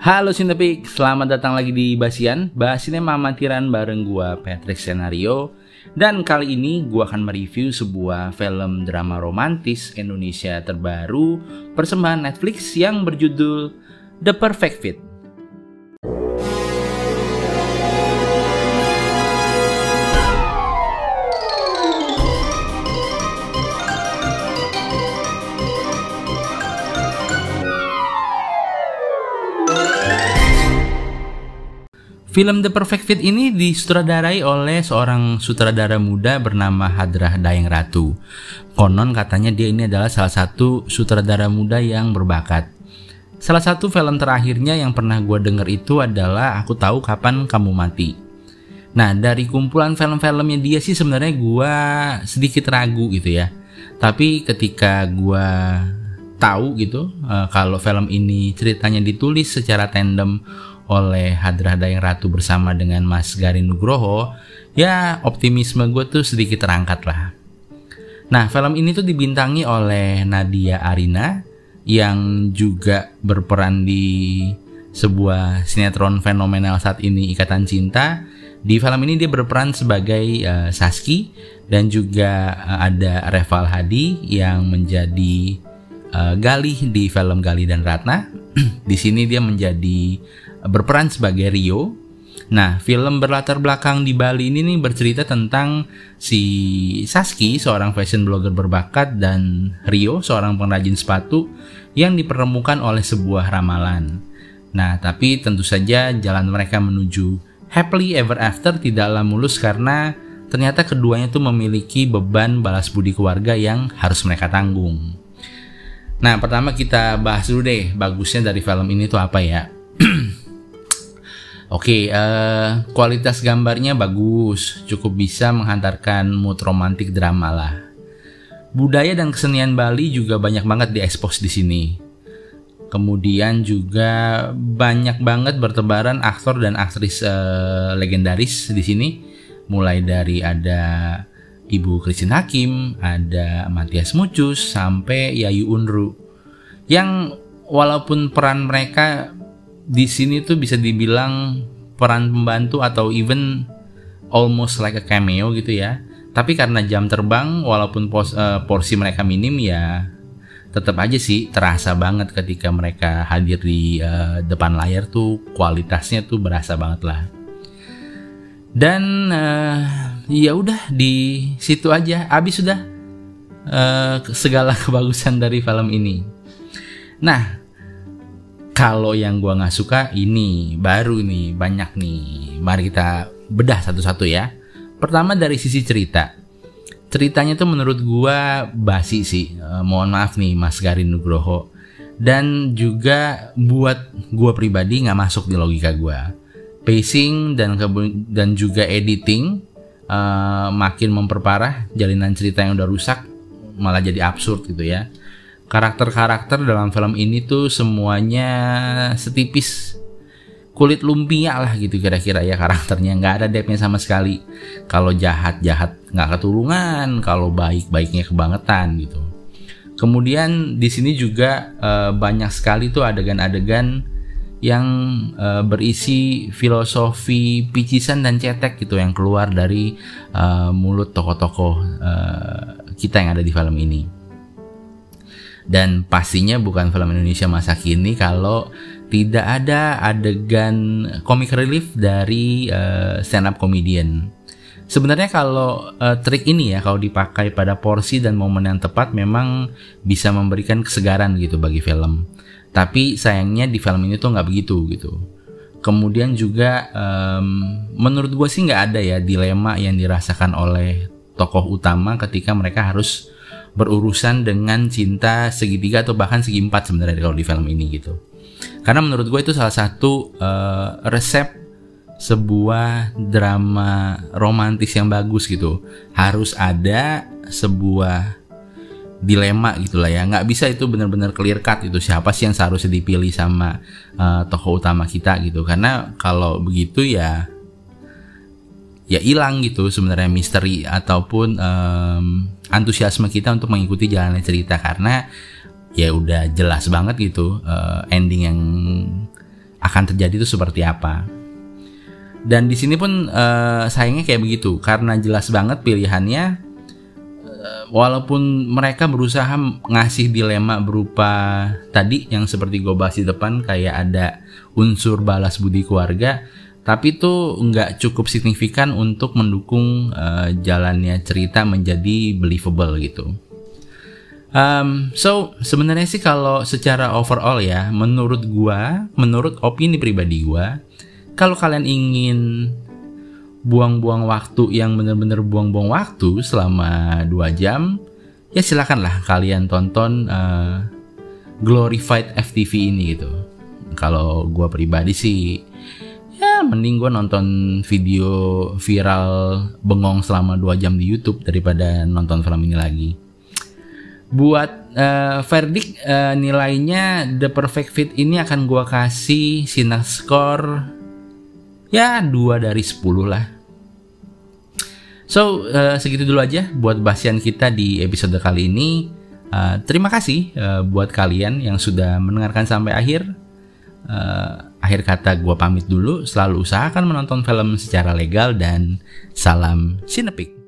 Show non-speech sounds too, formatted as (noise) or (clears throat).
Halo Sintepik, selamat datang lagi di Basian. Bahasinnya Mamatiran bareng gua Patrick Senario. Dan kali ini gua akan mereview sebuah film drama romantis Indonesia terbaru Persembahan Netflix yang berjudul The Perfect Fit Film The Perfect Fit ini disutradarai oleh seorang sutradara muda bernama Hadrah Dayang Ratu. Konon katanya dia ini adalah salah satu sutradara muda yang berbakat. Salah satu film terakhirnya yang pernah gue denger itu adalah Aku Tahu Kapan Kamu Mati. Nah dari kumpulan film-filmnya dia sih sebenarnya gue sedikit ragu gitu ya. Tapi ketika gue tahu gitu uh, kalau film ini ceritanya ditulis secara tandem oleh Hadrah Dayang Ratu bersama dengan Mas Garin Nugroho, ya optimisme gue tuh sedikit terangkat lah. Nah, film ini tuh dibintangi oleh Nadia Arina yang juga berperan di sebuah sinetron fenomenal saat ini Ikatan Cinta. Di film ini dia berperan sebagai uh, Saski dan juga uh, ada Reval Hadi yang menjadi uh, Galih di film Galih dan Ratna. (clears throat) di sini dia menjadi berperan sebagai Rio. Nah, film berlatar belakang di Bali ini nih bercerita tentang si Saski, seorang fashion blogger berbakat, dan Rio, seorang pengrajin sepatu yang dipertemukan oleh sebuah ramalan. Nah, tapi tentu saja jalan mereka menuju happily ever after tidaklah mulus karena ternyata keduanya tuh memiliki beban balas budi keluarga yang harus mereka tanggung. Nah, pertama kita bahas dulu deh bagusnya dari film ini tuh apa ya. (clears throat) Oke, okay, uh, eh, kualitas gambarnya bagus, cukup bisa menghantarkan mood romantik drama lah. Budaya dan kesenian Bali juga banyak banget diekspos di sini. Kemudian juga banyak banget bertebaran aktor dan aktris uh, legendaris di sini. Mulai dari ada Ibu Christine Hakim, ada Matias Mucus, sampai Yayu Unru. Yang walaupun peran mereka di sini tuh bisa dibilang peran pembantu atau even almost like a cameo gitu ya. Tapi karena jam terbang walaupun pos, uh, porsi mereka minim ya tetap aja sih terasa banget ketika mereka hadir di uh, depan layar tuh kualitasnya tuh berasa banget lah. Dan uh, ya udah di situ aja habis sudah uh, segala (laughs) kebagusan dari film ini. Nah, kalau yang gua nggak suka ini baru nih banyak nih. Mari kita bedah satu-satu ya. Pertama dari sisi cerita. Ceritanya tuh menurut gua basi sih. E, mohon maaf nih Mas Garin Nugroho. Dan juga buat gua pribadi nggak masuk di logika gua. Pacing dan dan juga editing uh, makin memperparah jalinan cerita yang udah rusak malah jadi absurd gitu ya karakter-karakter dalam film ini tuh semuanya setipis. Kulit lumpia lah gitu kira-kira ya karakternya. Nggak ada depthnya sama sekali. Kalau jahat jahat nggak keturunan kalau baik baiknya kebangetan gitu. Kemudian di sini juga e, banyak sekali tuh adegan-adegan yang e, berisi filosofi picisan dan cetek gitu yang keluar dari e, mulut tokoh-tokoh e, kita yang ada di film ini dan pastinya bukan film Indonesia masa kini kalau tidak ada adegan comic relief dari uh, stand up comedian. Sebenarnya kalau uh, trik ini ya kalau dipakai pada porsi dan momen yang tepat memang bisa memberikan kesegaran gitu bagi film. Tapi sayangnya di film ini tuh nggak begitu gitu. Kemudian juga um, menurut gue sih nggak ada ya dilema yang dirasakan oleh tokoh utama ketika mereka harus berurusan dengan cinta segitiga atau bahkan segi empat sebenarnya kalau di film ini gitu. Karena menurut gue itu salah satu uh, resep sebuah drama romantis yang bagus gitu. Harus ada sebuah dilema gitulah ya nggak bisa itu benar-benar clear cut itu siapa sih yang seharusnya dipilih sama uh, tokoh utama kita gitu karena kalau begitu ya ya hilang gitu sebenarnya misteri ataupun um, antusiasme kita untuk mengikuti jalannya cerita karena ya udah jelas banget gitu uh, ending yang akan terjadi itu seperti apa. Dan di sini pun uh, sayangnya kayak begitu karena jelas banget pilihannya uh, walaupun mereka berusaha ngasih dilema berupa tadi yang seperti gue bahas di depan kayak ada unsur balas budi keluarga tapi itu nggak cukup signifikan untuk mendukung uh, jalannya cerita menjadi believable gitu. Um, so sebenarnya sih kalau secara overall ya, menurut gua, menurut opini pribadi gua, kalau kalian ingin buang-buang waktu yang bener-bener buang-buang waktu selama 2 jam, ya silakanlah kalian tonton uh, glorified FTV ini gitu. Kalau gua pribadi sih, ya mending gua nonton video viral bengong selama 2 jam di YouTube daripada nonton film ini lagi buat uh, verdict uh, nilainya The Perfect Fit ini akan gua kasih sinar skor ya 2 dari 10 lah. So uh, segitu dulu aja buat basian kita di episode kali ini. Uh, terima kasih uh, buat kalian yang sudah mendengarkan sampai akhir. Akhir kata gua pamit dulu. Selalu usahakan menonton film secara legal dan salam sinepik.